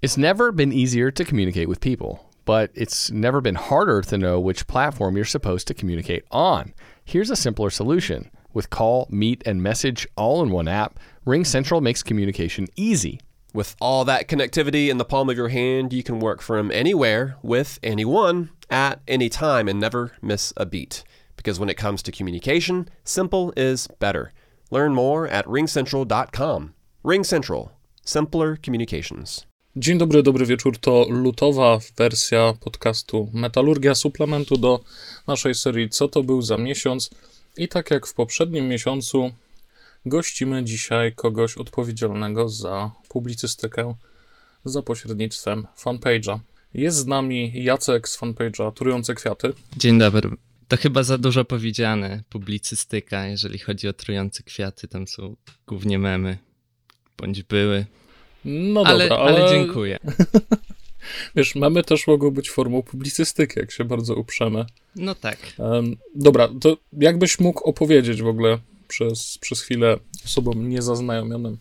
It's never been easier to communicate with people, but it's never been harder to know which platform you're supposed to communicate on. Here's a simpler solution. With call, meet, and message all in one app, RingCentral makes communication easy. With all that connectivity in the palm of your hand, you can work from anywhere with anyone at any time and never miss a beat. Because when it comes to communication, simple is better. Learn more at ringcentral.com. RingCentral, Simpler communications. Dzień dobry, dobry wieczór. To lutowa wersja podcastu Metalurgia, suplementu do naszej serii Co to był za miesiąc. I tak jak w poprzednim miesiącu, gościmy dzisiaj kogoś odpowiedzialnego za publicystykę za pośrednictwem fanpage'a. Jest z nami Jacek z fanpage'a Trujące Kwiaty. Dzień dobry. To chyba za dużo powiedziane, publicystyka, jeżeli chodzi o trujące kwiaty, tam są głównie memy, bądź były. No ale, dobra, ale... ale dziękuję. Wiesz, memy też mogą być formą publicystyki, jak się bardzo uprzemy. No tak. Um, dobra, to jakbyś mógł opowiedzieć w ogóle przez, przez chwilę osobom niezaznajomionym,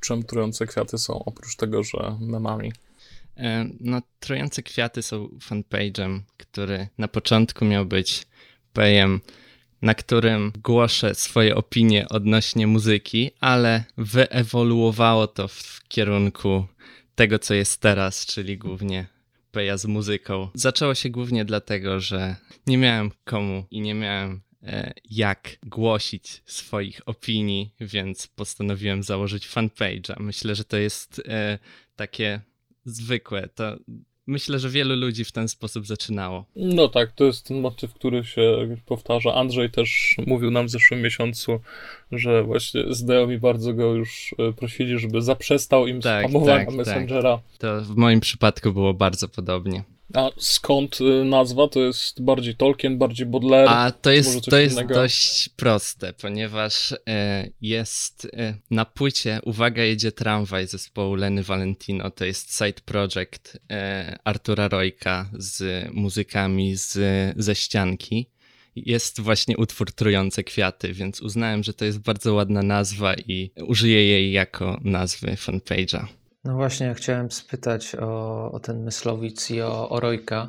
czym trujące kwiaty są, oprócz tego, że memami? E, no, trujące kwiaty są fanpage'em, który na początku miał być pejem, na którym głoszę swoje opinie odnośnie muzyki, ale wyewoluowało to w kierunku tego, co jest teraz, czyli głównie peja z muzyką. Zaczęło się głównie dlatego, że nie miałem komu i nie miałem e, jak głosić swoich opinii, więc postanowiłem założyć fanpage'a. Myślę, że to jest e, takie zwykłe. To myślę, że wielu ludzi w ten sposób zaczynało. No tak, to jest ten motyw, który się powtarza. Andrzej też mówił nam w zeszłym miesiącu, że właśnie znajomi bardzo go już e, prosili, żeby zaprzestał im tak, spamowania tak, tak, Messengera. Tak. To w moim przypadku było bardzo podobnie. A skąd y, nazwa? To jest bardziej Tolkien, bardziej Baudelaire? A to jest, to jest dość proste, ponieważ e, jest e, na płycie Uwaga, jedzie tramwaj zespołu Leny Valentino. To jest side project Artura Rojka z muzykami z, ze ścianki. Jest właśnie utwór Trujące Kwiaty, więc uznałem, że to jest bardzo ładna nazwa i użyję jej jako nazwy fanpage'a. No właśnie, ja chciałem spytać o, o ten myslowic i o, o Rojka.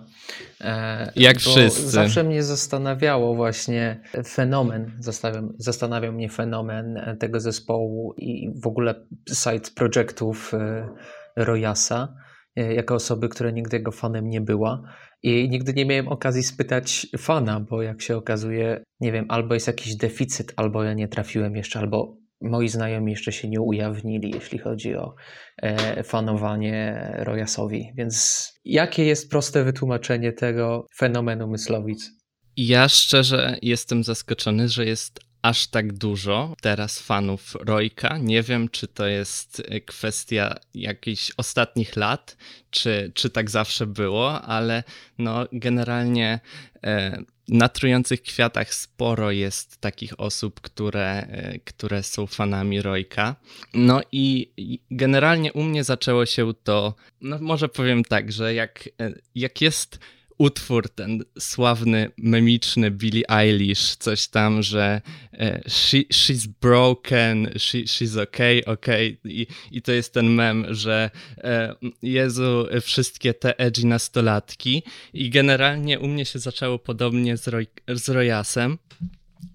E, Jak wszyscy. Zawsze mnie zastanawiało właśnie fenomen, zastanawiał, zastanawiał mnie fenomen tego zespołu i w ogóle side projektów e, Rojasa, e, jako osoby, która nigdy jego fanem nie była. I nigdy nie miałem okazji spytać fana, bo jak się okazuje, nie wiem, albo jest jakiś deficyt, albo ja nie trafiłem jeszcze, albo moi znajomi jeszcze się nie ujawnili, jeśli chodzi o e, fanowanie Royasowi. Więc jakie jest proste wytłumaczenie tego fenomenu myslowic? Ja szczerze jestem zaskoczony, że jest aż tak dużo teraz fanów Rojka. Nie wiem, czy to jest kwestia jakichś ostatnich lat, czy, czy tak zawsze było, ale no generalnie e, na trujących kwiatach sporo jest takich osób, które, e, które są fanami Rojka. No i generalnie u mnie zaczęło się to, no może powiem tak, że jak, e, jak jest utwór, ten sławny, memiczny Billie Eilish, coś tam, że e, she, she's broken, she, she's okay, okay. I, I to jest ten mem, że e, Jezu, wszystkie te edgy nastolatki. I generalnie u mnie się zaczęło podobnie z, Roy, z Royasem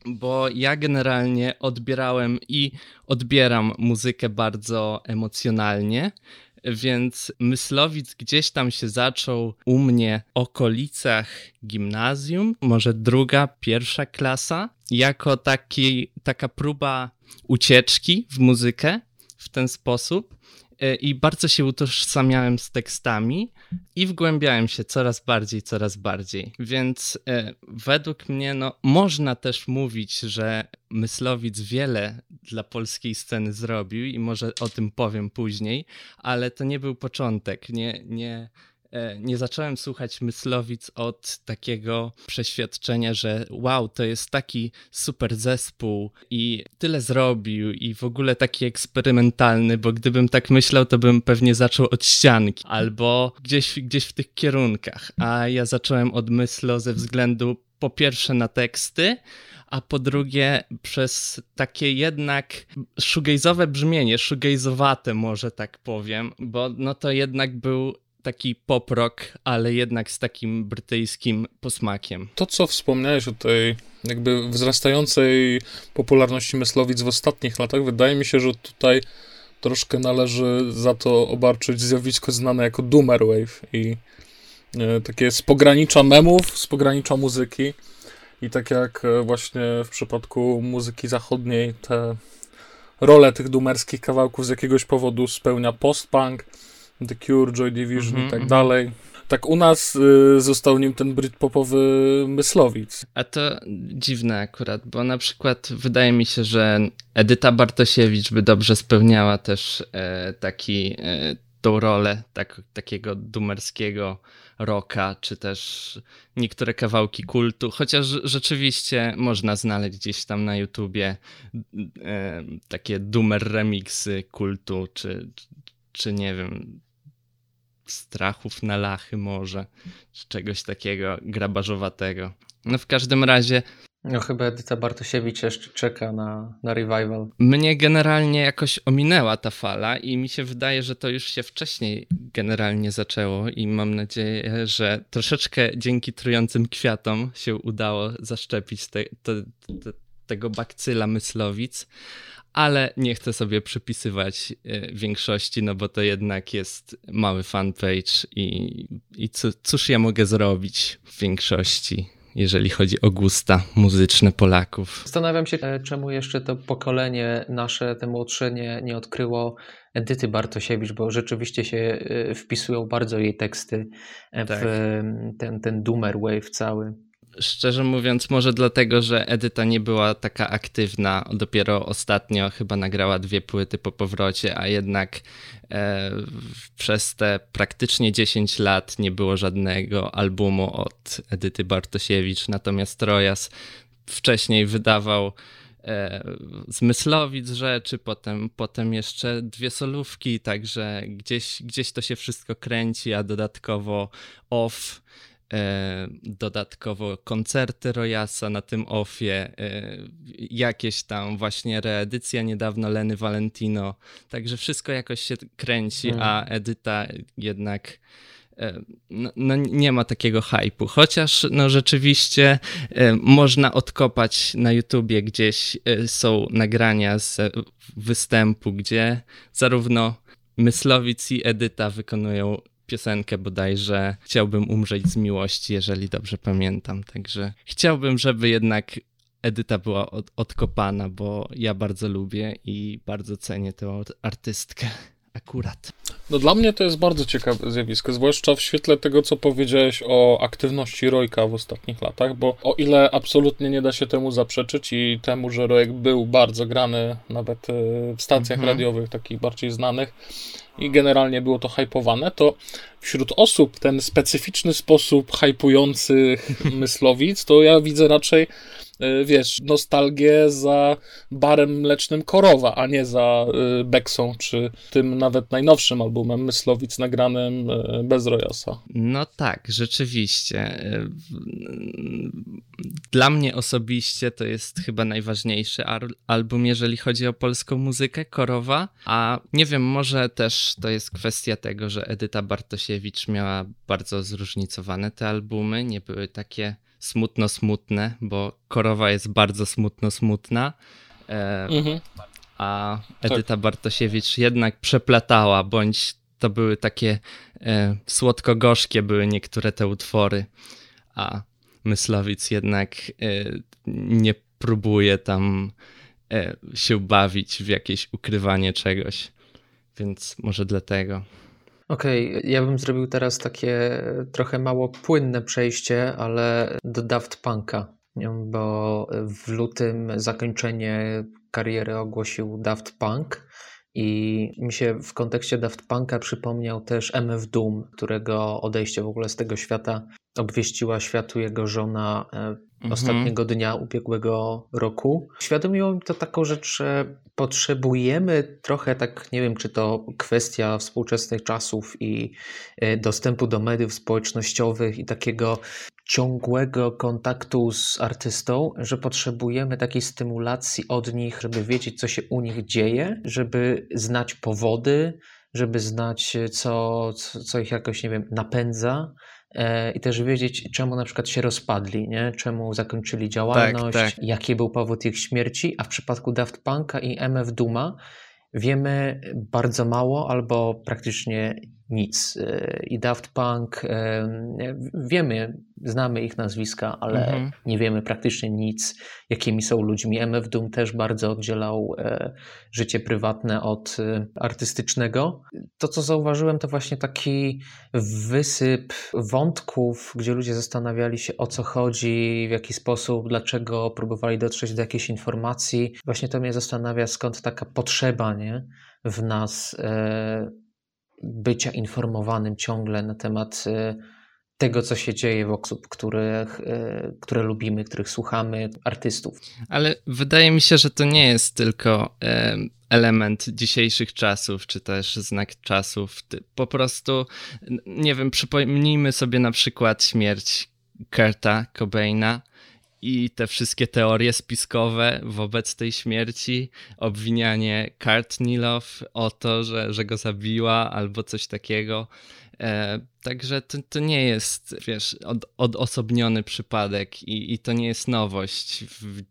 bo ja generalnie odbierałem i odbieram muzykę bardzo emocjonalnie, więc Myslowic gdzieś tam się zaczął u mnie w okolicach gimnazjum, może druga, pierwsza klasa, jako taki, taka próba ucieczki w muzykę w ten sposób. E, i bardzo się utożsamiałem z tekstami i wgłębiałem się coraz bardziej, coraz bardziej. Więc e, według mnie no, można też mówić, że Myslowic wiele dla polskiej sceny zrobił i może o tym powiem później, ale to nie był początek. Nie, nie, nie zacząłem słuchać Myslowic od takiego przeświadczenia, że wow, to jest taki super zespół i tyle zrobił i w ogóle taki eksperymentalny, bo gdybym tak myślał, to bym pewnie zaczął od ścianki albo gdzieś, gdzieś w tych kierunkach, a ja zacząłem od Myslo ze względu po pierwsze na teksty, a po drugie przez takie jednak shoegaze'owe brzmienie, shoegaze'owate może tak powiem, bo no to jednak był taki pop rock, ale jednak z takim brytyjskim posmakiem. To, co wspomniałeś o tej jakby wzrastającej popularności Myslowic w ostatnich latach, wydaje mi się, że tutaj troszkę należy za to obarczyć zjawisko znane jako Doomer Wave i e, takie z pogranicza memów, z pogranicza muzyki i tak jak e, właśnie w przypadku muzyki zachodniej te role tych dumerskich kawałków z jakiegoś powodu spełnia post-punk, The Cure, Joy Division Mhm, i tak mhm. dalej. Tak u nas y, został nim ten britpopowy Myslowic. A to dziwne akurat, bo na przykład wydaje mi się, że Edyta Bartosiewicz by dobrze spełniała też e, taki, e, tą rolę tak, takiego dumerskiego rocka, czy też niektóre kawałki kultu, chociaż rzeczywiście można znaleźć gdzieś tam na YouTubie e, takie dumer remixy kultu, czy, czy nie wiem, strachów na lachy może, czy czegoś takiego grabarzowatego. No w każdym razie No chyba Edyta Bartosiewicz jeszcze czeka na, na revival. mnie generalnie jakoś ominęła ta fala i mi się wydaje, że to już się wcześniej generalnie zaczęło i mam nadzieję, że troszeczkę dzięki trującym kwiatom się udało zaszczepić te, te, te, tego bakcyla myslowic, ale nie chcę sobie przypisywać e, większości, no bo to jednak jest mały fanpage i, i cóż ja mogę zrobić w większości, jeżeli chodzi o gusta muzyczne Polaków. Zastanawiam się, e, czemu jeszcze to pokolenie nasze, te młodsze, nie, nie odkryło Edyty Bartosiewicz, bo rzeczywiście się e, wpisują bardzo jej teksty w Tak. e, ten, ten doomer wave cały. Szczerze mówiąc, może dlatego, że Edyta nie była taka aktywna. Dopiero ostatnio chyba nagrała dwie płyty po powrocie, a jednak e, przez te praktycznie 10 lat nie było żadnego albumu od Edyty Bartosiewicz. Natomiast Rojas wcześniej wydawał e, rzeczy, potem, potem jeszcze dwie solówki, także gdzieś, gdzieś to się wszystko kręci, a dodatkowo off dodatkowo koncerty Rojasa na tym offie, e, jakieś tam właśnie reedycja niedawno Leny Valentino, także wszystko jakoś się kręci, Mm. a Edyta jednak e, no, no nie ma takiego hypu, chociaż no rzeczywiście e, można odkopać na YouTubie gdzieś e, są nagrania z e, występu, gdzie zarówno Myslowic i Edyta wykonują piosenkę bodajże Chciałbym umrzeć z miłości, jeżeli dobrze pamiętam. Także chciałbym, żeby jednak Edyta była od, odkopana, bo ja bardzo lubię i bardzo cenię tę artystkę akurat. No dla mnie to jest bardzo ciekawe zjawisko, zwłaszcza w świetle tego, co powiedziałeś o aktywności Rojka w ostatnich latach, bo o ile absolutnie nie da się temu zaprzeczyć i temu, że Rojek był bardzo grany nawet e, w stacjach Mhm. radiowych, takich bardziej znanych i generalnie było to hypowane, to wśród osób ten specyficzny sposób hypujących myslowic, to ja widzę raczej wiesz, nostalgię za barem mlecznym Korowa, a nie za y, Beksą, czy tym nawet najnowszym albumem Myslowic nagranym y, bez Rojasa. No tak, rzeczywiście. Dla mnie osobiście to jest chyba najważniejszy album, jeżeli chodzi o polską muzykę, Korowa. A nie wiem, może też to jest kwestia tego, że Edyta Bartosiewicz miała bardzo zróżnicowane te albumy, nie były takie smutno-smutne, bo Korowa jest bardzo smutno-smutna. E, Mhm. a Edyta Bartosiewicz jednak przeplatała, bądź to były takie e, słodko-gorzkie były niektóre te utwory, a Myslowic jednak e, nie próbuje tam się bawić w jakieś ukrywanie czegoś, więc może dlatego. Okej, ja bym zrobił teraz takie trochę mało płynne przejście, ale do Daft Punka, bo w lutym zakończenie kariery ogłosił Daft Punk i mi się w kontekście Daft Punka przypomniał też MF Doom, którego odejście w ogóle z tego świata obwieściła światu jego żona e, ostatniego dnia ubiegłego roku. Uświadomiło mi to taką rzecz, że potrzebujemy trochę tak, nie wiem, czy to kwestia współczesnych czasów i e, dostępu do mediów społecznościowych i takiego ciągłego kontaktu z artystą, że potrzebujemy takiej stymulacji od nich, żeby wiedzieć, co się u nich dzieje, żeby znać powody, żeby znać, co, co ich jakoś, nie wiem, napędza. E, I też wiedzieć, czemu na przykład się rozpadli, nie? czemu zakończyli działalność, tak, tak. jaki był powód ich śmierci. A w przypadku Daft Punka i MF Duma wiemy bardzo mało albo praktycznie nic. E, I Daft Punk, e, wiemy, znamy ich nazwiska, ale mhm. nie wiemy praktycznie nic, jakimi są ludźmi. MF Doom też bardzo oddzielał e, życie prywatne od artystycznego. To, co zauważyłem, to właśnie taki wysyp wątków, gdzie ludzie zastanawiali się, o co chodzi, w jaki sposób, dlaczego próbowali dotrzeć do jakiejś informacji. Właśnie to mnie zastanawia, skąd taka potrzeba nie? w nas bycia informowanym ciągle na temat e, tego, co się dzieje w osób, których, e, które lubimy, których słuchamy, artystów. Ale wydaje mi się, że to nie jest tylko element dzisiejszych czasów, czy też znak czasów. Po prostu, nie wiem, przypomnijmy sobie na przykład śmierć Kurta Cobaina i te wszystkie teorie spiskowe wobec tej śmierci, obwinianie Love o to, że, że go zabiła albo coś takiego. E, także to, to nie jest, wiesz, od, odosobniony przypadek i, i to nie jest nowość w,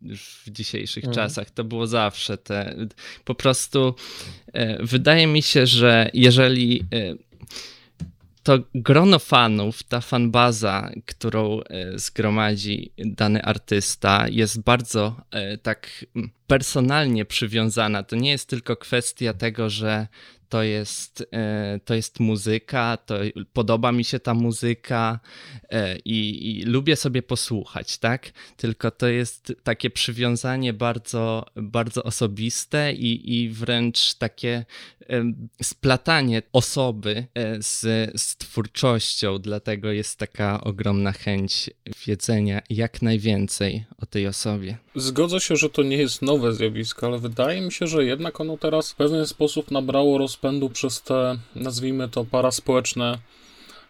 w dzisiejszych mm. czasach. To było zawsze. Te, po prostu e, wydaje mi się, że jeżeli e, to grono fanów, ta fanbaza, którą e, zgromadzi dany artysta, jest bardzo e, tak personalnie przywiązana. To nie jest tylko kwestia tego, że to jest, e, to jest muzyka, to podoba mi się ta muzyka i, i, lubię sobie posłuchać, tak? Tylko to jest takie przywiązanie bardzo, bardzo osobiste i, i wręcz takie splatanie osoby e, z, z twórczością, dlatego jest taka ogromna chęć wiedzenia jak najwięcej o tej osobie. Zgodzę się, że to nie jest nowe zjawisko, ale wydaje mi się, że jednak ono teraz w pewien sposób nabrało rozpędu przez te, nazwijmy to, paraspołeczne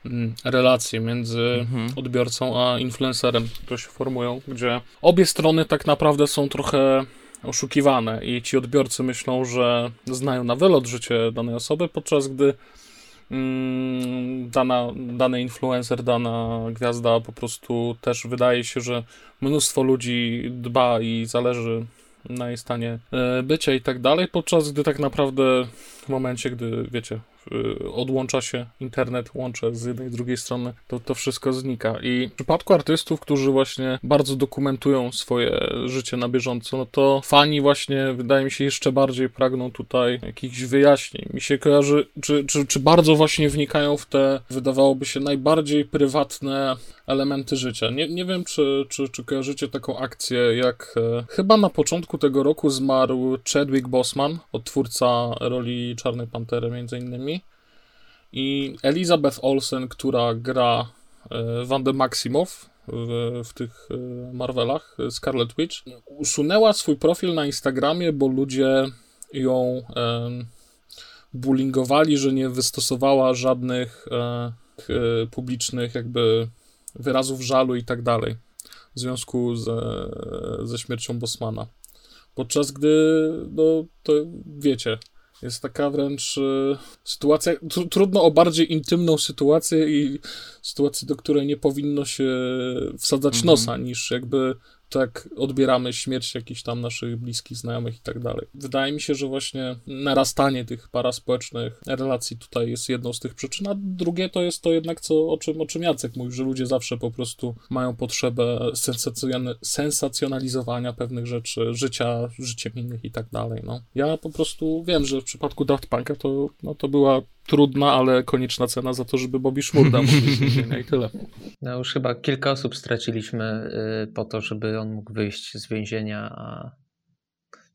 mm, relacje między mhm. odbiorcą a influencerem, które się formują, gdzie obie strony tak naprawdę są trochę oszukiwane i ci odbiorcy myślą, że znają na wylot życie danej osoby, podczas gdy mm, dana, dany influencer, dana gwiazda po prostu też wydaje się, że mnóstwo ludzi dba i zależy na jej stanie e, bycia i tak dalej, podczas gdy tak naprawdę w momencie, gdy wiecie, odłącza się internet, łącze z jednej i drugiej strony, to to wszystko znika. I w przypadku artystów, którzy właśnie bardzo dokumentują swoje życie na bieżąco, no to fani właśnie, wydaje mi się, jeszcze bardziej pragną tutaj jakichś wyjaśnień. Mi się kojarzy, czy, czy, czy bardzo właśnie wnikają w te, wydawałoby się, najbardziej prywatne elementy życia. Nie, nie wiem, czy, czy, czy kojarzycie taką akcję, jak e, chyba na początku tego roku zmarł Chadwick Boseman, odtwórca roli Czarnej Pantery między innymi i Elizabeth Olsen, która gra e, Wandę Maximow w, w tych e, Marvelach, e, Scarlet Witch, usunęła swój profil na Instagramie, bo ludzie ją e, bullyingowali, że nie wystosowała żadnych e, publicznych jakby wyrazów żalu i tak dalej w związku ze, ze śmiercią Bosmana. Podczas gdy, no to wiecie, jest taka wręcz y, sytuacja, tr trudno o bardziej intymną sytuację i sytuację, do której nie powinno się wsadzać mm -hmm. nosa, niż jakby tak odbieramy śmierć jakichś tam naszych bliskich znajomych i tak dalej. Wydaje mi się, że właśnie narastanie tych paraspołecznych relacji tutaj jest jedną z tych przyczyn, a drugie to jest to jednak, co, o, czym, o czym Jacek mówił, że ludzie zawsze po prostu mają potrzebę sensacjonalizowania pewnych rzeczy, życia, życiem innych i tak dalej. No. Ja po prostu wiem, że w przypadku Daft Punka to, no, to była trudna, ale konieczna cena za to, żeby Bobby Szmurda mógł i tyle. No już chyba kilka osób straciliśmy y, po to, żeby on mógł wyjść z więzienia, a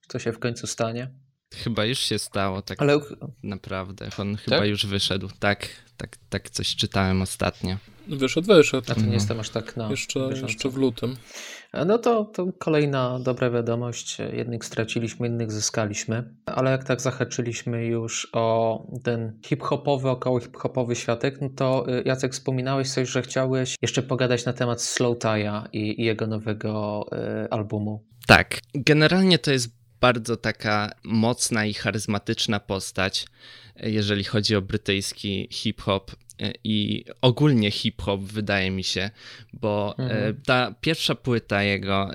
to się w końcu stanie? Chyba już się stało, tak ale... naprawdę. On chyba tak? już wyszedł. Tak, tak, tak coś czytałem ostatnio. Wyszedł, wyszedł. A to nie jestem aż tak na Jeszcze, bieżąco. jeszcze w lutym. No to, to kolejna dobra wiadomość. Jednych straciliśmy, innych zyskaliśmy. Ale jak tak zahaczyliśmy już o ten hip-hopowy, około hip-hopowy światek, no to y, Jacek wspominałeś coś, że chciałeś jeszcze pogadać na temat Slow Tie'a i, i jego nowego y, albumu. Tak, generalnie to jest bardzo taka mocna i charyzmatyczna postać, jeżeli chodzi o brytyjski hip-hop e, i ogólnie hip-hop, wydaje mi się, bo e, Mhm. ta pierwsza płyta jego.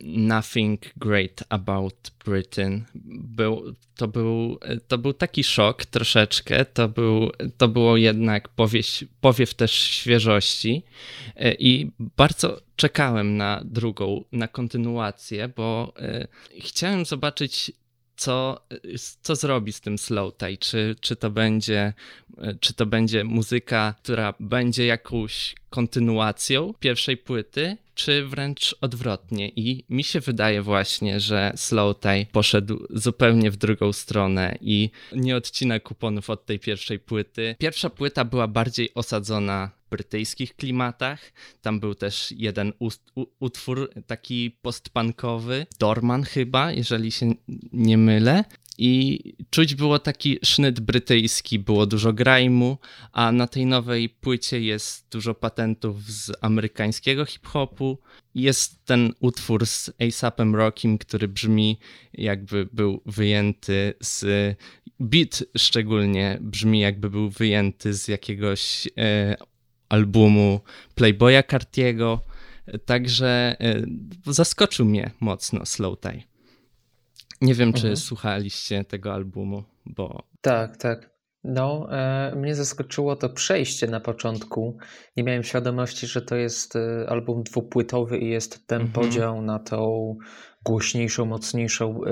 Nothing Great About Britain. Był, to, był, to był taki szok troszeczkę. To, był, to było jednak powieść, powiew też świeżości. E, I bardzo czekałem na drugą, na kontynuację, bo e, chciałem zobaczyć, co, co zrobi z tym slow tie. Czy, czy, to będzie, czy to będzie muzyka, która będzie jakąś kontynuacją pierwszej płyty, czy wręcz odwrotnie. I mi się wydaje właśnie, że Slow Tie poszedł zupełnie w drugą stronę i nie odcina kuponów od tej pierwszej płyty. Pierwsza płyta była bardziej osadzona brytyjskich klimatach. Tam był też jeden ust- u- utwór taki postpunkowy, Dorman chyba, jeżeli się nie mylę. I czuć było taki sznyt brytyjski, było dużo grajmu, a na tej nowej płycie jest dużo patentów z amerykańskiego hip-hopu. Jest ten utwór z ASAPem Rockim, który brzmi jakby był wyjęty z... Beat szczególnie brzmi jakby był wyjęty z jakiegoś e, albumu Playboya Cartiego. Także e, zaskoczył mnie mocno Slow Tie. Nie wiem, czy Mhm. słuchaliście tego albumu, bo Tak, tak. No, e, mnie zaskoczyło to przejście na początku. Nie miałem świadomości, że to jest e, album dwupłytowy i jest ten Mhm. podział na tą głośniejszą, mocniejszą, e,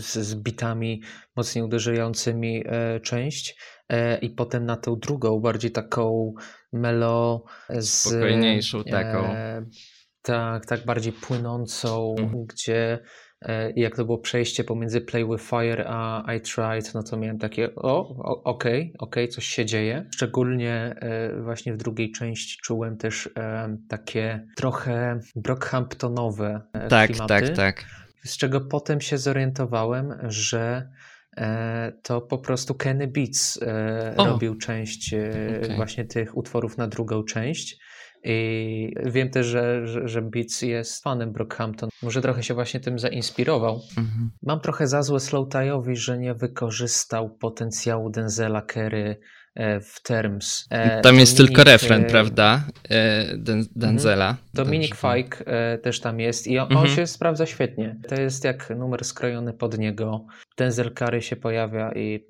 z, z bitami mocniej uderzającymi e, część e, i potem na tą drugą, bardziej taką melo z... Spokojniejszą taką. E, tak, tak bardziej płynącą, Mhm. gdzie e, jak to było przejście pomiędzy Play with Fire a I Tried, no to miałem takie, o, okej, okej, coś się dzieje. Szczególnie e, właśnie w drugiej części czułem też e, takie trochę Brockhamptonowe tak, klimaty, tak, tak. z czego potem się zorientowałem, że to po prostu Kenny Beats O. robił część Okej. właśnie tych utworów na drugą część. I wiem też, że, że, że Beats jest fanem Brockhampton. Może trochę się właśnie tym zainspirował. Mhm. Mam trochę za złe Slowtie'owi, że nie wykorzystał potencjału Denzela Kerry e, w Terms. E, Tam jest Dominik, tylko refren, e, prawda? Den- Denzela. Dominik e, też tam jest i on, Mhm. on się sprawdza świetnie. To jest jak numer skrojony pod niego. Denzel Curry się pojawia i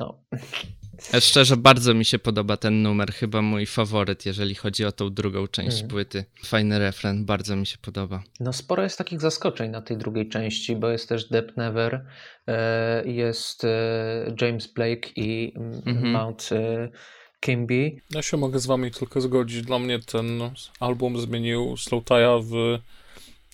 no, Szczerze, bardzo mi się podoba ten numer. Chyba mój faworyt, jeżeli chodzi o tą drugą część Mhm. płyty. Fajny refren, bardzo mi się podoba. no sporo jest takich zaskoczeń na tej drugiej części, bo jest też Dep Never, e, jest e, James Blake i mm, Mhm. Mount e, Kimby. Ja się mogę z wami tylko zgodzić. Dla mnie ten album zmienił Slowtie'a w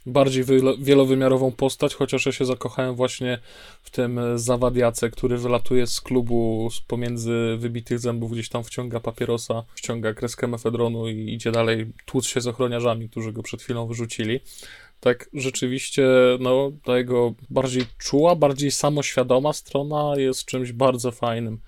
bardziej wielo- wielowymiarową postać, chociaż ja się zakochałem właśnie w tym zawadiace, który wylatuje z klubu z pomiędzy wybitych zębów, gdzieś tam wciąga papierosa, ściąga kreskę mefedronu i idzie dalej tłuc się z ochroniarzami, którzy go przed chwilą wyrzucili. Tak rzeczywiście, no, ta jego bardziej czuła, bardziej samoświadoma strona jest czymś bardzo fajnym.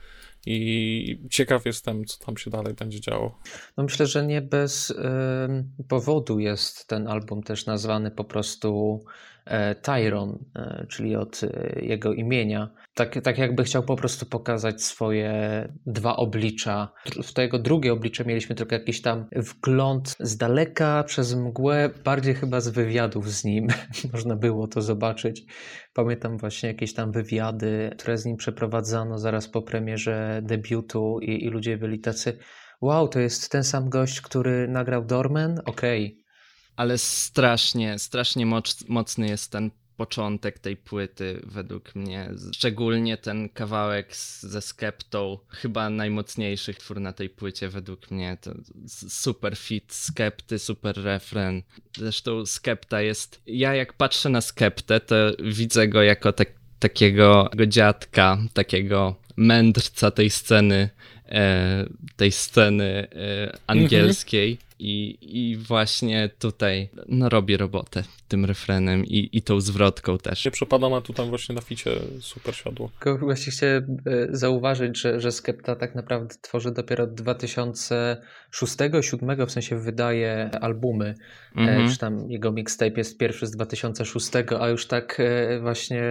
I ciekaw jestem, co tam się dalej będzie działo. No myślę, że nie bez em, powodu jest ten album też nazwany po prostu e, Tyron, e, czyli od e, jego imienia. Tak, tak jakby chciał po prostu pokazać swoje dwa oblicza. W to jego drugie oblicze mieliśmy tylko jakiś tam wgląd z daleka, przez mgłę, bardziej chyba z wywiadów z nim można było to zobaczyć. Pamiętam właśnie jakieś tam wywiady, które z nim przeprowadzano zaraz po premierze debiutu i, i ludzie byli tacy wow, to jest ten sam gość, który nagrał Dorman? Okej. Ale strasznie, strasznie moc, mocny jest ten początek tej płyty według mnie. Szczególnie ten kawałek z, ze Skeptą, chyba najmocniejszy twór na tej płycie według mnie. To super fit Skepty, super refren. Zresztą Skepta jest... Ja jak patrzę na Skeptę, to widzę go jako tak, takiego go dziadka, takiego mędrca tej sceny, e, tej sceny e, angielskiej. Mhm. I, I właśnie tutaj no, robi robotę tym refrenem i, i tą zwrotką też. Nie przepada ma tu tam właśnie na ficie super siadło. Tylko właśnie chciałem e, zauważyć, że, że Skepta tak naprawdę tworzy dopiero od 2006-2007, w sensie wydaje albumy, mm -hmm. czy tam jego mixtape jest pierwszy z 2006, a już tak e, właśnie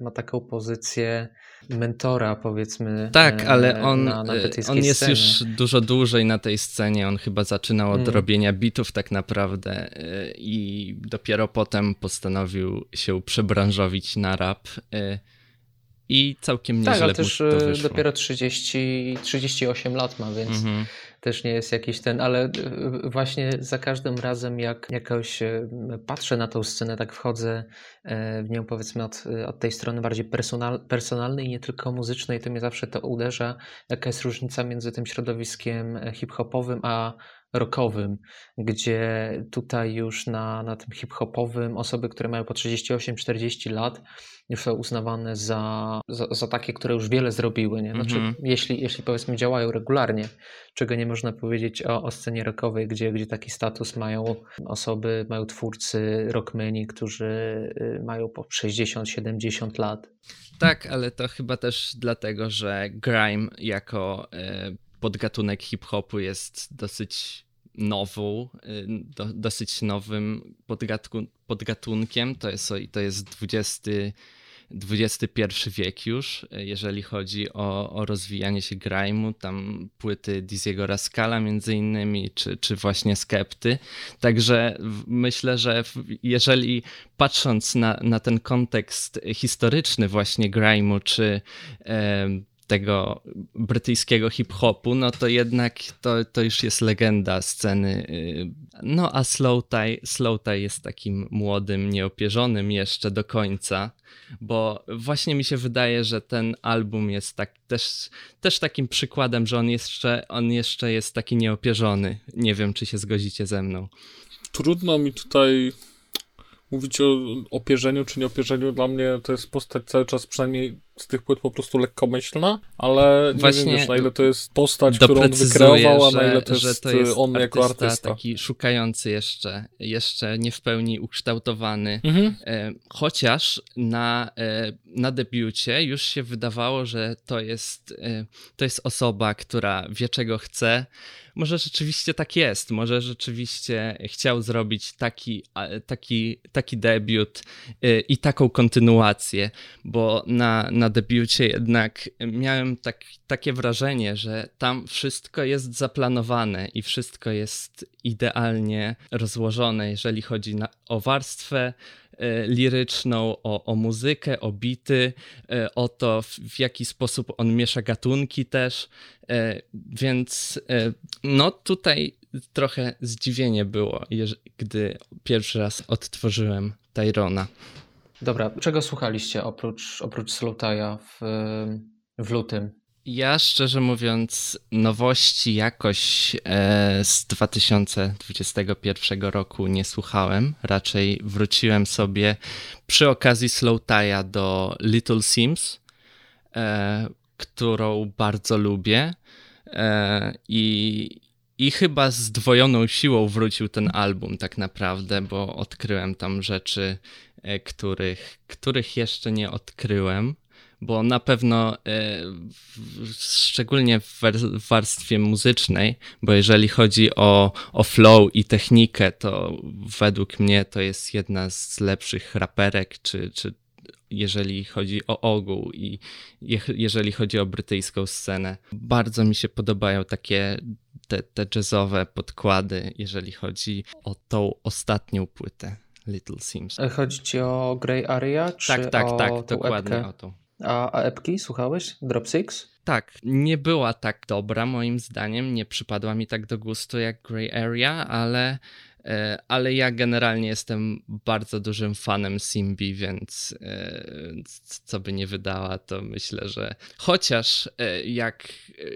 ma taką pozycję mentora, powiedzmy. Tak, ale on, na, na on jest scenie. już dużo dłużej na tej scenie. On chyba zaczynał od mm. robienia bitów tak naprawdę i dopiero potem postanowił się przebranżowić na rap. I całkiem nieźle Tak, ale też dopiero 30, 38 lat ma, więc -hmm też nie jest jakiś ten, ale e, właśnie za każdym razem, jak jakoś patrzę na tą scenę, tak wchodzę w nią powiedzmy od, od tej strony bardziej personal, personalnej, nie tylko muzycznej, to mnie zawsze to uderza, jaka jest różnica między tym środowiskiem hip-hopowym a rockowym, gdzie tutaj już na, na tym hip-hopowym osoby, które mają po 38-40 lat, już są uznawane za, za, za, takie, które już wiele zrobiły. Nie? Znaczy, mm -hmm. jeśli, jeśli powiedzmy działają regularnie, czego nie można powiedzieć o, o scenie rockowej, gdzie, gdzie taki status mają osoby, mają twórcy, rockmeni, którzy y, mają po 60-70 lat. Tak, ale to chyba też dlatego, że grime jako y, podgatunek hip-hopu jest dosyć nową, y, do, dosyć nowym podgatunkiem. To jest, to jest 20 XXI wiek już, jeżeli chodzi o, o rozwijanie się grime'u, tam płyty Diziego Rascala między innymi, czy, czy właśnie Skepty. Także myślę, że jeżeli patrząc na, na ten kontekst historyczny właśnie grime'u, czy tego brytyjskiego hip-hopu, no to jednak to, to już jest legenda sceny. Y, no a Slow Tie, Slow Tie jest takim młodym, nieopierzonym jeszcze do końca, bo właśnie mi się wydaje, że ten album jest tak, też, też takim przykładem, że on jeszcze, on jeszcze jest taki nieopierzony. Nie wiem, czy się zgodzicie ze mną. Trudno mi tutaj mówić o opierzeniu czy nieopierzeniu. Dla mnie to jest postać cały czas, przynajmniej z tych płyt po prostu lekkomyślna, ale nie Właśnie wiem już na ile to jest postać, którą on wykreował, a na ile to, że jest, to jest on jako artysta. taki szukający jeszcze, jeszcze nie w pełni ukształtowany. Mhm. E, chociaż na, e, na debiucie już się wydawało, że to jest, e, to jest osoba, która wie czego chce. Może rzeczywiście tak jest, może rzeczywiście chciał zrobić taki, taki, taki debiut i taką kontynuację, bo na, na debiucie jednak miałem tak, takie wrażenie, że tam wszystko jest zaplanowane i wszystko jest idealnie rozłożone, jeżeli chodzi na, o warstwę e, liryczną, o, o muzykę, o bity, e, o to, w, w jaki sposób on miesza gatunki też. E, więc no tutaj trochę zdziwienie było, gdy pierwszy raz odtworzyłem Tyrona. Dobra, czego słuchaliście oprócz, oprócz Slowtaja w, w lutym? Ja szczerze mówiąc, nowości jakoś e, z 2021 roku nie słuchałem. Raczej wróciłem sobie przy okazji Slowtaja do Little Sims, e, którą bardzo lubię. E, I, I chyba z dwojoną siłą wrócił ten album, tak naprawdę, bo odkryłem tam rzeczy których, których jeszcze nie odkryłem, bo na pewno e, szczególnie w warstwie muzycznej, bo jeżeli chodzi o, o flow i technikę, to według mnie to jest jedna z lepszych raperek, czy, czy jeżeli chodzi o ogół i jeżeli chodzi o brytyjską scenę. Bardzo mi się podobają takie te, te jazzowe podkłady, jeżeli chodzi o tą ostatnią płytę. Little Sims. Chodzi ci o Grey Area? Czy tak, tak, o tak, dokładnie epkę? o to. A, a epki słuchałeś? Drop Six? Tak, nie była tak dobra moim zdaniem, nie przypadła mi tak do gustu jak Grey Area, ale, e, ale ja generalnie jestem bardzo dużym fanem Simbi, więc e, co by nie wydała, to myślę, że chociaż e, jak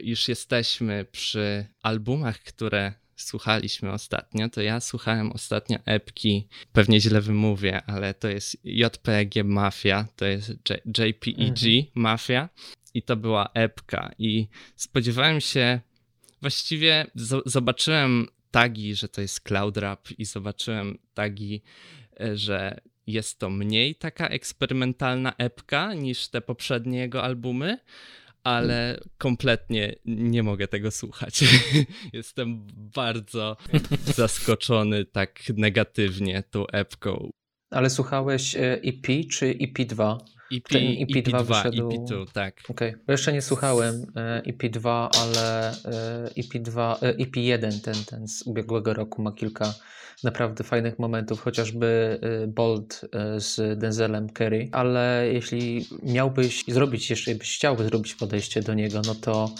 już jesteśmy przy albumach, które słuchaliśmy ostatnio, to ja słuchałem ostatnio epki, pewnie źle wymówię, ale to jest JPG Mafia, to jest J JPEG mhm. Mafia. i to była epka i spodziewałem się, właściwie zobaczyłem tagi, że to jest Cloud Rap i zobaczyłem tagi, e, że jest to mniej taka eksperymentalna epka niż te poprzednie jego albumy, ale kompletnie nie mogę tego słuchać. Jestem bardzo zaskoczony tak negatywnie tą epką. Ale słuchałeś EP czy EP2? EP, EP2, EP2 wyszedł... EP2, tak. Okej, okay. jeszcze nie słuchałem EP2, ale EP2, EP1, ten, ten z ubiegłego roku ma kilka naprawdę fajnych momentów, chociażby y, Bold y, z Denzelem Curry, ale jeśli miałbyś zrobić, jeszcze byś chciał zrobić podejście do niego, no to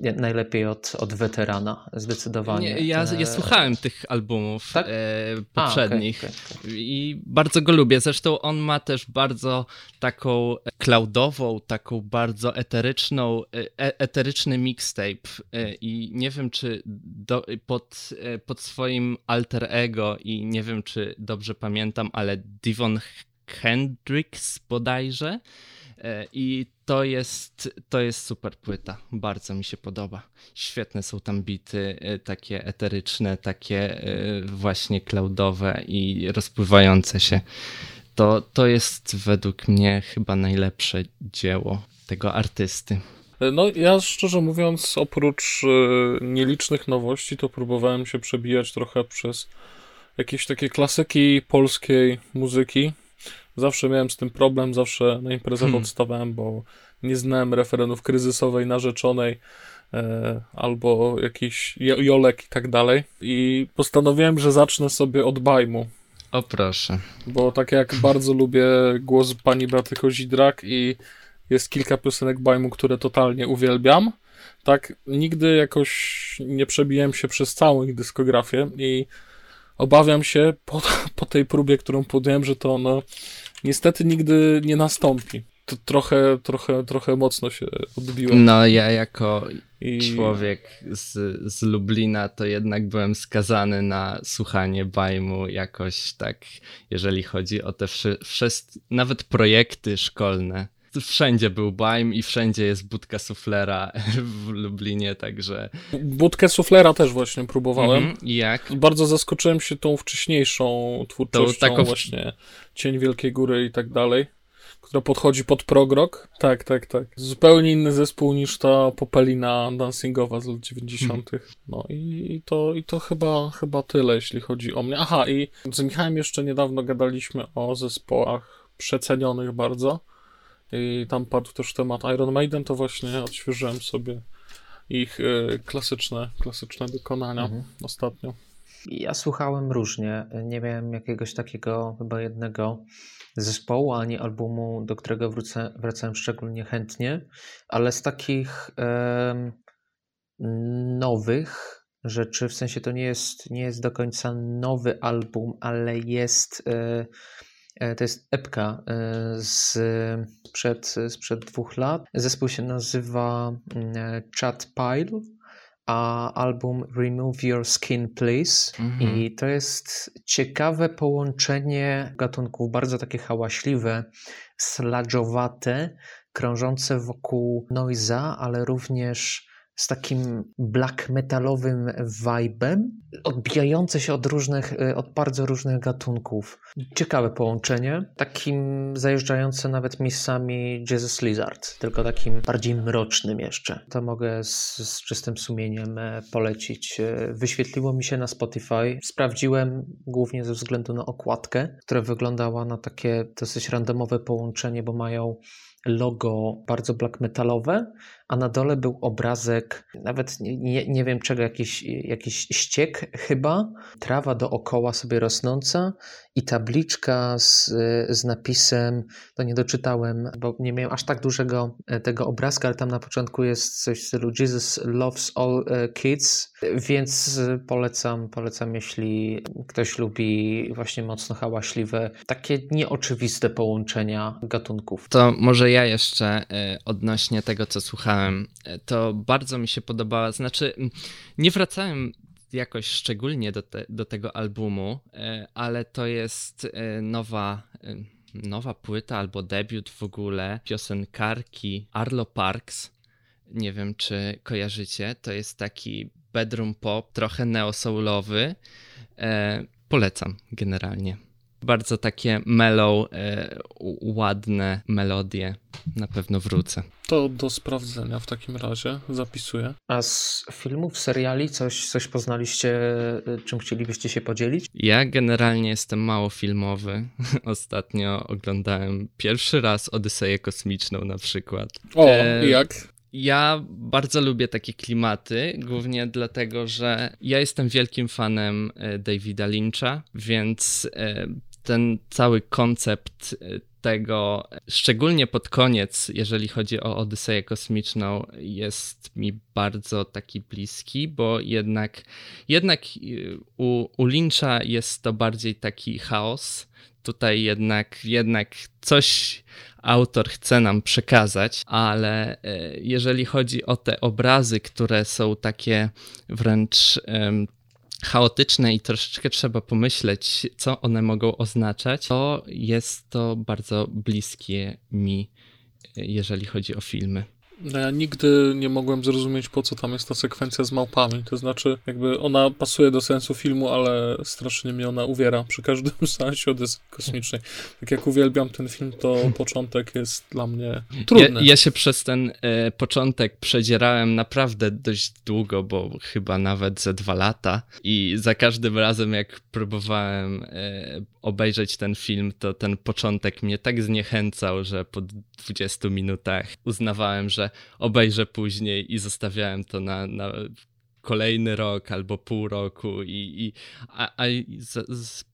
najlepiej od, od weterana, zdecydowanie. Nie, ja, ja słuchałem tych albumów tak? e, poprzednich A, okay, okay, okay. i bardzo go lubię. Zresztą on ma też bardzo taką cloudową, taką bardzo eteryczną, e, eteryczny mixtape e, i nie wiem, czy do, pod, e, pod swoim alter ego i nie wiem, czy dobrze pamiętam, ale Devon Hendrix bodajże E, I to jest, to jest super płyta. Bardzo mi się podoba. Świetne są tam bity, e, takie eteryczne, takie e, właśnie cloudowe i rozpływające się. To, to jest według mnie chyba najlepsze dzieło tego artysty. No, ja szczerze mówiąc, oprócz nielicznych nowości, to próbowałem się przebijać trochę przez jakieś takie klasyki polskiej muzyki. Zawsze miałem z tym problem, zawsze na imprezach hmm. odstawałem, bo nie znałem referenów kryzysowej, narzeczonej e, albo jakiś jolek i tak dalej. I postanowiłem, że zacznę sobie od bajmu. O proszę. Bo tak jak bardzo lubię głos pani Beaty Kozidrak i jest kilka piosenek bajmu, które totalnie uwielbiam, tak nigdy jakoś nie przebiłem się przez całą ich dyskografię i obawiam się po, po tej próbie, którą podjąłem, że to no, niestety nigdy nie nastąpi. To trochę, trochę, trochę mocno się odbiłem. No, ja jako I... człowiek z, z Lublina, to jednak byłem skazany na słuchanie bajmu jakoś tak, jeżeli chodzi o te wszystkie, nawet projekty szkolne wszędzie był Bajm i wszędzie jest budka suflera w Lublinie, także... Budkę suflera też właśnie próbowałem. Mhm. Jak? Bardzo zaskoczyłem się tą wcześniejszą twórczością taką... właśnie Cień Wielkiej Góry i tak dalej, która podchodzi pod progrok. Tak, tak, tak. Zupełnie inny zespół niż ta popelina dancingowa z lat 90. Mhm. No i, to, i to chyba, chyba tyle, jeśli chodzi o mnie. Aha, i z Michałem jeszcze niedawno gadaliśmy o zespołach przecenionych bardzo i tam padł też temat Iron Maiden, to właśnie odświeżyłem sobie ich y, klasyczne, klasyczne wykonania mhm. ostatnio. Ja słuchałem różnie. Nie miałem jakiegoś takiego chyba jednego zespołu ani albumu, do którego wrócę, wracałem szczególnie chętnie, ale z takich e, nowych rzeczy, w sensie to nie jest, nie jest do końca nowy album, ale jest. E, E, to jest epka e, z, sprzed, sprzed dwóch lat. Zespół się nazywa mm, Chat Pile, a album Remove Your Skin Please. Mhm. I to jest ciekawe połączenie gatunków, bardzo takie hałaśliwe, sladżowate, krążące wokół noiza, ale również z takim black metalowym vibem, odbijające się od różnych, y, od bardzo różnych gatunków. Ciekawe połączenie, takim zajeżdżające nawet miejscami Jesus Lizard, tylko takim bardziej mrocznym jeszcze. To mogę z, z czystym sumieniem e, polecić. E, wyświetliło mi się na Spotify. Sprawdziłem głównie ze względu na okładkę, która wyglądała na takie dosyć randomowe połączenie, bo mają logo bardzo black metalowe, a na dole był obrazek, nawet nie, nie wiem czego, jakiś, jakiś ściek chyba, trawa dookoła sobie rosnąca i tabliczka z, z napisem, to nie doczytałem, bo nie miałem aż tak dużego e, tego obrazka, ale tam na początku jest coś w stylu Jesus loves all e, kids, więc polecam, polecam, jeśli ktoś lubi właśnie mocno hałaśliwe, takie nieoczywiste połączenia gatunków. To może ja jeszcze e, odnośnie tego, co słuchałem, to bardzo mi się podobała, znaczy nie wracałem jakoś szczególnie do, te, do tego albumu, e, ale to jest e, nowa, e, nowa płyta albo debiut w ogóle piosenkarki Arlo Parks. Nie wiem, czy kojarzycie. To jest taki bedroom pop, trochę neo-soulowy. Polecam generalnie. Bardzo takie mellow, e, ładne melodie. Na pewno wrócę. To do sprawdzenia w takim razie zapisuję. A z filmów, seriali coś, coś poznaliście, czym chcielibyście się podzielić? Ja generalnie jestem mało filmowy. Ostatnio oglądałem pierwszy raz Odyseję Kosmiczną na przykład. O, e... jak? Ja bardzo lubię takie klimaty, głównie dlatego, że ja jestem wielkim fanem e, Davida Lyncha, więc e, ten cały koncept e, tego, szczególnie pod koniec, jeżeli chodzi o Odyseję Kosmiczną, jest mi bardzo taki bliski, bo jednak, jednak u, u Lyncha jest to bardziej taki chaos. Tutaj jednak, jednak coś autor chce nam przekazać, ale e, jeżeli chodzi o te obrazy, które są takie wręcz chaotyczne i troszeczkę trzeba pomyśleć, co one mogą oznaczać, to jest to bardzo bliskie mi, jeżeli chodzi o filmy. No ja nigdy nie mogłem zrozumieć, po co tam jest ta sekwencja z małpami. To znaczy, jakby ona pasuje do sensu filmu, ale strasznie mnie ona uwiera przy każdym seansie Odysy Kosmicznej. Tak jak uwielbiam ten film, to początek jest dla mnie trudny. Ja, ja się przez ten e, początek przedzierałem naprawdę dość długo, bo chyba nawet ze dwa lata i za każdym razem, jak próbowałem e, obejrzeć ten film, to ten początek mnie tak zniechęcał, że po 20 minutach uznawałem, że obejrzę później i zostawiałem to na, na kolejny rok albo pół roku i, i a, a z, z,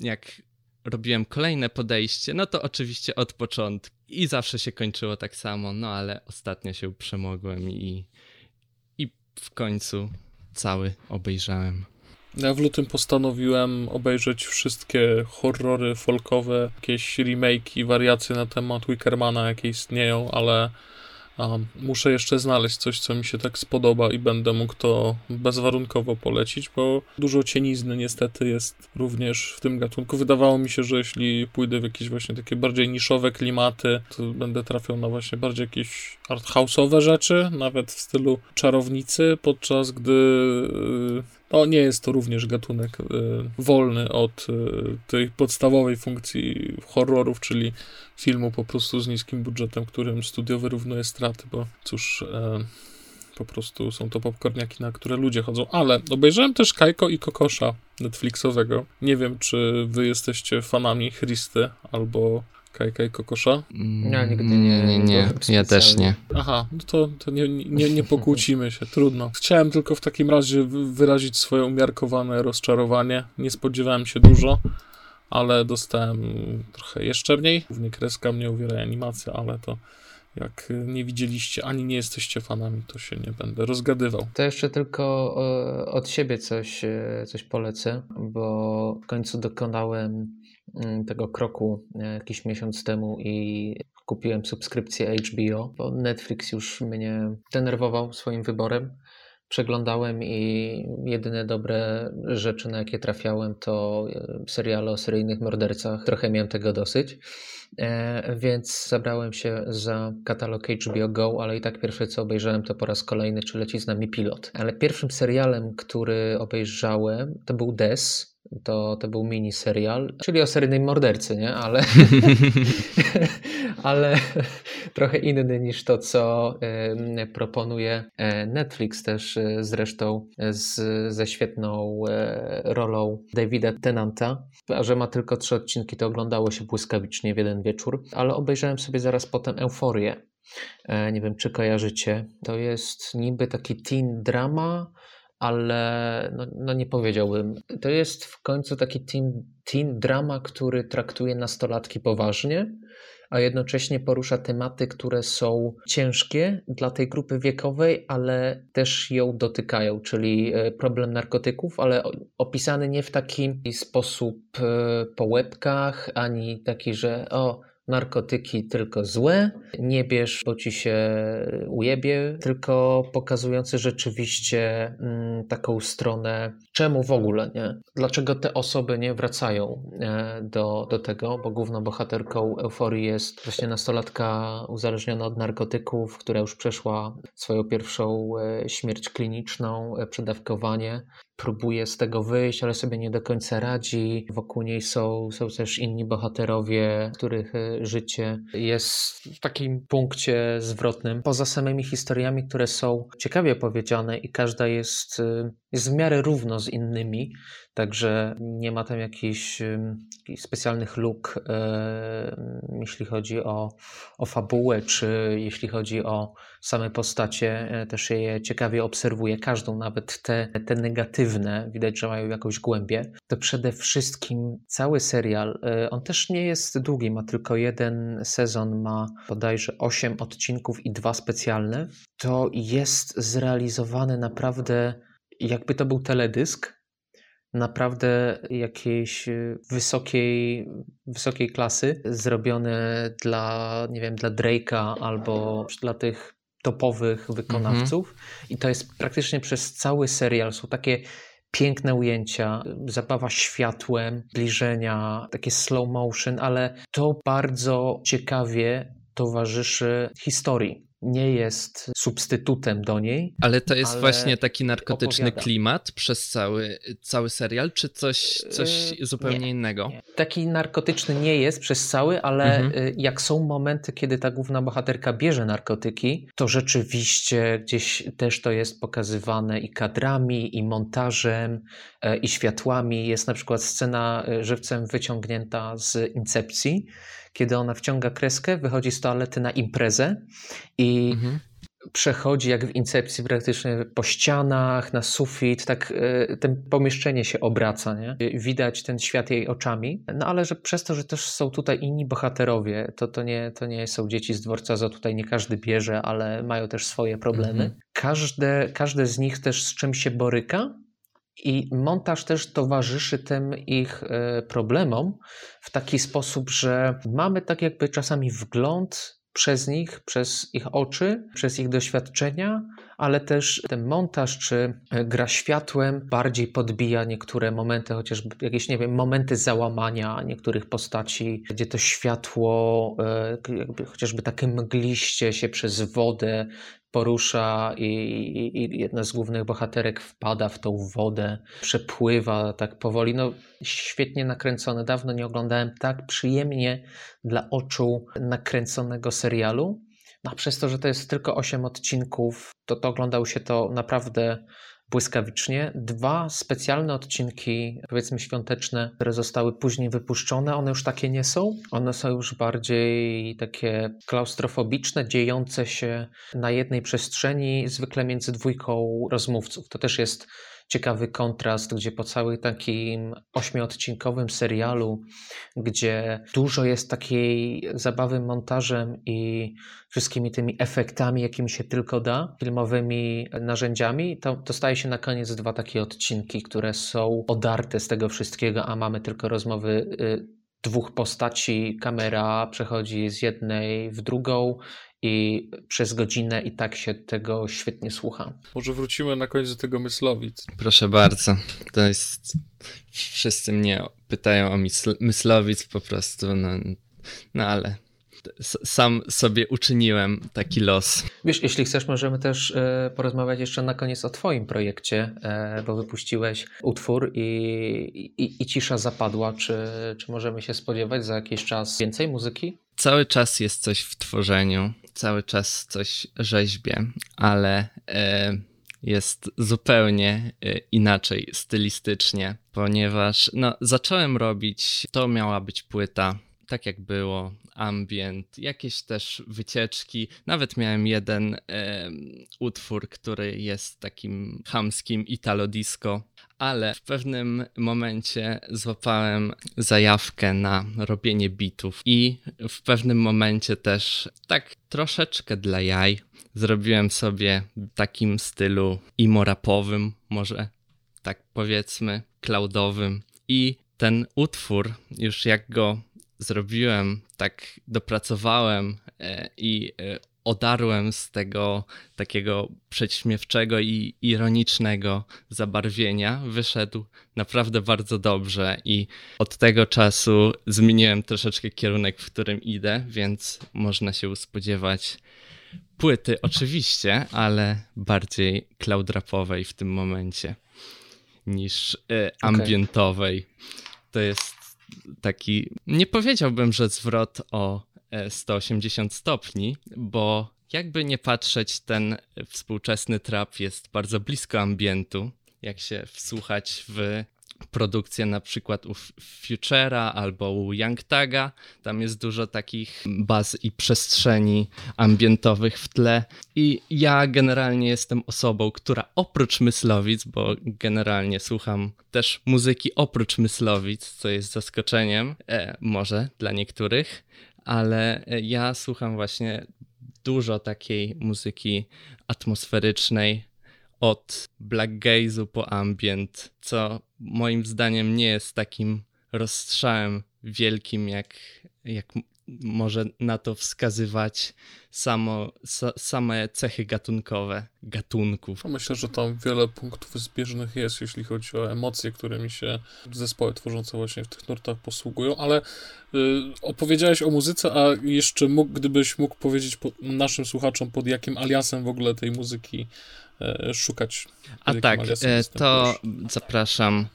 jak robiłem kolejne podejście, no to oczywiście od początku i zawsze się kończyło tak samo, no ale ostatnio się przemogłem i, i w końcu cały obejrzałem. Ja w lutym postanowiłem obejrzeć wszystkie horrory folkowe, jakieś remake i wariacje na temat Wickermana, jakie istnieją, ale um, muszę jeszcze znaleźć coś, co mi się tak spodoba i będę mógł to bezwarunkowo polecić, bo dużo cienizny niestety jest również w tym gatunku. Wydawało mi się, że jeśli pójdę w jakieś właśnie takie bardziej niszowe klimaty, to będę trafiał na właśnie bardziej jakieś arthouse'owe rzeczy, nawet w stylu czarownicy, podczas gdy yy, no, nie jest to również gatunek y, wolny od y, tej podstawowej funkcji horrorów, czyli filmu po prostu z niskim budżetem, którym studio wyrównuje straty, bo cóż, e, po prostu są to popcorniaki, na które ludzie chodzą. Ale obejrzałem też Kajko i Kokosza Netflixowego. Nie wiem, czy wy jesteście fanami Christy albo Kajka i Kokosza? Ja nigdy nie. Nie, nie, ja też nie. Aha, no to, to nie, nie, nie pokłócimy się, trudno. Chciałem tylko w takim razie wyrazić swoje umiarkowane rozczarowanie. Nie spodziewałem się dużo, ale dostałem trochę jeszcze mniej. Głównie kreska mnie uwiera animacja, ale to jak nie widzieliście ani nie jesteście fanami, to się nie będę rozgadywał. To jeszcze tylko e, od siebie coś, e, coś polecę, bo w końcu dokonałem Mm, tego kroku e, jakiś miesiąc temu i kupiłem subskrypcję HBO, bo Netflix już mnie denerwował swoim wyborem. Przeglądałem i jedyne dobre rzeczy, na jakie trafiałem, to e, seriale o seryjnych mordercach. Trochę miałem tego dosyć. E, więc zabrałem się za katalog HBO Go, ale i tak pierwsze co obejrzałem to po raz kolejny, czy leci z nami pilot. Ale pierwszym serialem, który obejrzałem, to był Des, to, to był mini serial, czyli o seryjnym mordercy, nie? Ale, ale trochę inny niż to, co proponuje e, Netflix też y, zresztą z, ze świetną rolą Davida Tenanta. A że ma tylko trzy odcinki, to oglądało się błyskawicznie w jeden wieczór, ale obejrzałem sobie zaraz potem Euforię. Nie wiem, czy kojarzycie. To jest niby taki teen drama, ale no, no, nie powiedziałbym. To jest w końcu taki teen, teen drama, który traktuje nastolatki poważnie, a jednocześnie porusza tematy, które są ciężkie dla tej grupy wiekowej, ale też ją dotykają, czyli e, problem narkotyków, ale opisany nie w taki sposób e, po łebkach, ani taki, że o, narkotyki tylko złe, nie bierz, bo ci się ujebie, tylko pokazujący rzeczywiście mm, taką stronę, czemu w ogóle, nie? Dlaczego te osoby nie wracają e, do, do tego, bo główną bohaterką euforii jest właśnie nastolatka uzależniona od narkotyków, która już przeszła swoją pierwszą e, śmierć kliniczną, e, przedawkowanie próbuje z tego wyjść, ale sobie nie do końca radzi. Wokół niej są, są też inni bohaterowie, których e, życie jest w takim punkcie zwrotnym. Poza samymi historiami, które są ciekawie powiedziane i każda jest, e, jest w miarę równo z innymi, Także nie ma tam jakichś, jakichś specjalnych luk, jeśli chodzi o, o fabułę, czy jeśli chodzi o same postacie. E, też je ciekawie obserwuję, każdą, nawet te, te negatywne, widać, że mają jakąś głębię. To przede wszystkim cały serial, e, on też nie jest długi, ma tylko jeden sezon, ma bodajże 8 odcinków i dwa specjalne. To jest zrealizowany naprawdę jakby to był teledysk, naprawdę jakiejś y, wysokiej, wysokiej klasy, zrobione dla, nie wiem, dla Drake'a albo dla tych topowych wykonawców. Mhm. I to jest praktycznie przez cały serial. Są takie piękne ujęcia, zabawa światłem, zbliżenia, takie slow motion, ale to bardzo ciekawie towarzyszy historii nie jest substytutem do niej. Ale to jest właśnie taki narkotyczny opowiada. klimat przez cały, cały serial, czy coś, coś yy, zupełnie nie, innego? Nie. Taki narkotyczny nie jest przez cały, ale mhm. Y, jak są momenty, kiedy ta główna bohaterka bierze narkotyki, to rzeczywiście gdzieś też to jest pokazywane i kadrami, i montażem, e, i światłami. Jest na przykład scena y, żywcem wyciągnięta z Incepcji, kiedy ona wciąga kreskę, wychodzi z toalety na imprezę i mhm. przechodzi jak w incepcji praktycznie po ścianach, na sufit, tak e, ten pomieszczenie się obraca, nie? widać ten świat jej oczami, no ale że przez to, że też są tutaj inni bohaterowie, to, to, nie, to nie są dzieci z dworca, za tutaj nie każdy bierze, ale mają też swoje problemy. Mhm. Każde, każde z nich też z czym się boryka, i montaż też towarzyszy tym ich e, problemom w taki sposób, że mamy tak jakby czasami wgląd przez nich, przez ich oczy, przez ich doświadczenia, ale też ten montaż czy e, gra światłem bardziej podbija niektóre momenty, chociażby jakieś, nie wiem, momenty załamania niektórych postaci, gdzie to światło, e, jakby chociażby takie mgliście się przez wodę porusza i, i, i, jedna z głównych bohaterek wpada w tą wodę, przepływa tak powoli. No, świetnie nakręcone. Dawno nie oglądałem tak przyjemnie dla oczu nakręconego serialu. No, a przez to, że to jest tylko 8 odcinków, to, to oglądał się to naprawdę błyskawicznie. Dwa specjalne odcinki, powiedzmy świąteczne, które zostały później wypuszczone, one już takie nie są. One są już bardziej takie klaustrofobiczne, dziejące się na jednej przestrzeni, zwykle między dwójką rozmówców. To też jest ciekawy kontrast, gdzie po całym takim ośmiodcinkowym serialu, gdzie dużo jest takiej zabawy montażem i wszystkimi tymi efektami, jakimi się tylko da, filmowymi narzędziami, to, to staje się na koniec dwa takie odcinki, które są odarte z tego wszystkiego, a mamy tylko rozmowy y, dwóch postaci, kamera przechodzi z jednej w drugą i przez godzinę i tak się tego świetnie słucha. Może wrócimy na koniec do tego Myslowic. Proszę bardzo. To jest... Wszyscy mnie pytają o mysl... Myslowic po prostu, no, no ale sam sobie uczyniłem taki los. Wiesz, jeśli chcesz, możemy też e, porozmawiać jeszcze na koniec o Twoim projekcie, e, bo wypuściłeś utwór i, i, i cisza zapadła. Czy, czy możemy się spodziewać za jakiś czas więcej muzyki? Cały czas jest coś w tworzeniu, cały czas coś rzeźbię, ale e, jest zupełnie e, inaczej stylistycznie, ponieważ no, zacząłem robić, to miała być płyta, tak jak było, ambient, jakieś też wycieczki. Nawet miałem jeden e, utwór, który jest takim chamskim italo disco, ale w pewnym momencie złapałem zajawkę na robienie bitów i w pewnym momencie też tak troszeczkę dla jaj zrobiłem sobie w takim stylu imorapowym, może tak powiedzmy, cloudowym i ten utwór, już jak go zrobiłem, tak dopracowałem e, i e, odarłem z tego takiego przedśmiewczego i ironicznego zabarwienia, wyszedł naprawdę bardzo dobrze i od tego czasu zmieniłem troszeczkę kierunek, w którym idę, więc można się spodziewać płyty oczywiście, ale bardziej cloud rapowej w tym momencie niż y, ambientowej. To jest taki, nie powiedziałbym, że zwrot o 180 stopni, bo jakby nie patrzeć, ten współczesny trap jest bardzo blisko ambientu. Jak się wsłuchać w produkcję na przykład u Futura albo u Youngtaga. Tam jest dużo takich baz i przestrzeni ambientowych w tle. I ja generalnie jestem osobą, która oprócz Myslowic, bo generalnie słucham też muzyki oprócz Myslowic, co jest zaskoczeniem, e, może dla niektórych, ale ja słucham właśnie dużo takiej muzyki atmosferycznej, od black gaze'u po ambient, co moim zdaniem nie jest takim rozstrzałem wielkim, jak, jak może na to wskazywać samo, sa, same cechy gatunkowe gatunków. No myślę, że tam wiele punktów zbieżnych jest, jeśli chodzi o emocje, którymi się zespoły tworzące właśnie w tych nurtach posługują, ale y, opowiedziałeś o muzyce, a jeszcze mógł, gdybyś mógł powiedzieć po, naszym słuchaczom, pod jakim aliasem w ogóle tej muzyki szukać. A tak, e, to zapraszam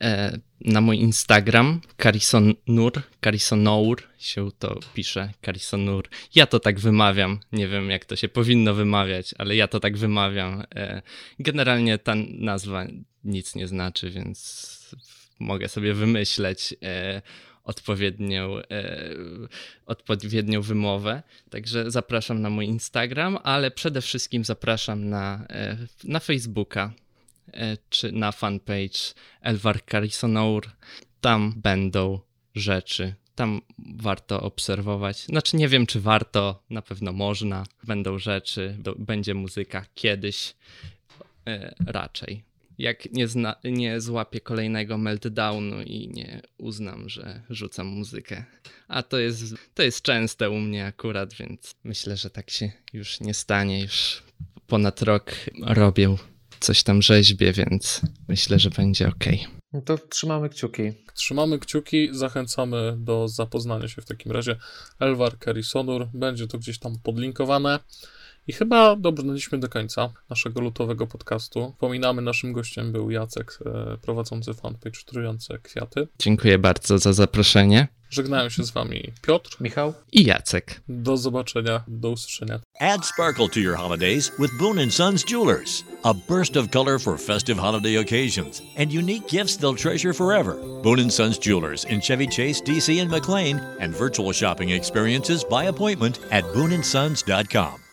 E, na mój Instagram, Carisonur, Carisonour się to pisze, Carisonur. Ja to tak wymawiam, nie wiem jak to się powinno wymawiać, ale ja to tak wymawiam. E, generalnie ta nazwa nic nie znaczy, więc mogę sobie wymyśleć e, odpowiednią, odpowiednią wymowę. Także zapraszam na mój Instagram, ale przede wszystkim zapraszam na, na Facebooka E, czy na fanpage Elvar Carisonour. Tam będą rzeczy. Tam warto obserwować. Znaczy, nie wiem, czy warto, na pewno można. Będą rzeczy, będzie muzyka kiedyś e, raczej. Jak nie, zna, nie złapię kolejnego meltdownu i nie uznam, że rzucam muzykę. A to jest, to jest częste u mnie akurat, więc myślę, że tak się już nie stanie. Już ponad rok robię coś tam rzeźbię, więc myślę, że będzie ok. No to trzymamy kciuki. Trzymamy kciuki, zachęcamy do zapoznania się w takim razie. Elvar Kerisonur, będzie to gdzieś tam podlinkowane. I chyba dobrnęliśmy do końca naszego lutowego podcastu. Pominamy, naszym gościem był Jacek, e, prowadzący fanpage Trujące Kwiaty. Dziękuję bardzo za zaproszenie. Żegnają się z wami Piotr, Michał i Jacek. Do zobaczenia, do usłyszenia. Add sparkle to your holidays with Boone Sons Jewelers. A burst of color for festive holiday occasions and unique gifts they'll treasure forever. Boone Sons Jewelers in Chevy Chase, DC and McLean and virtual shopping experiences by appointment at booneandsons.com.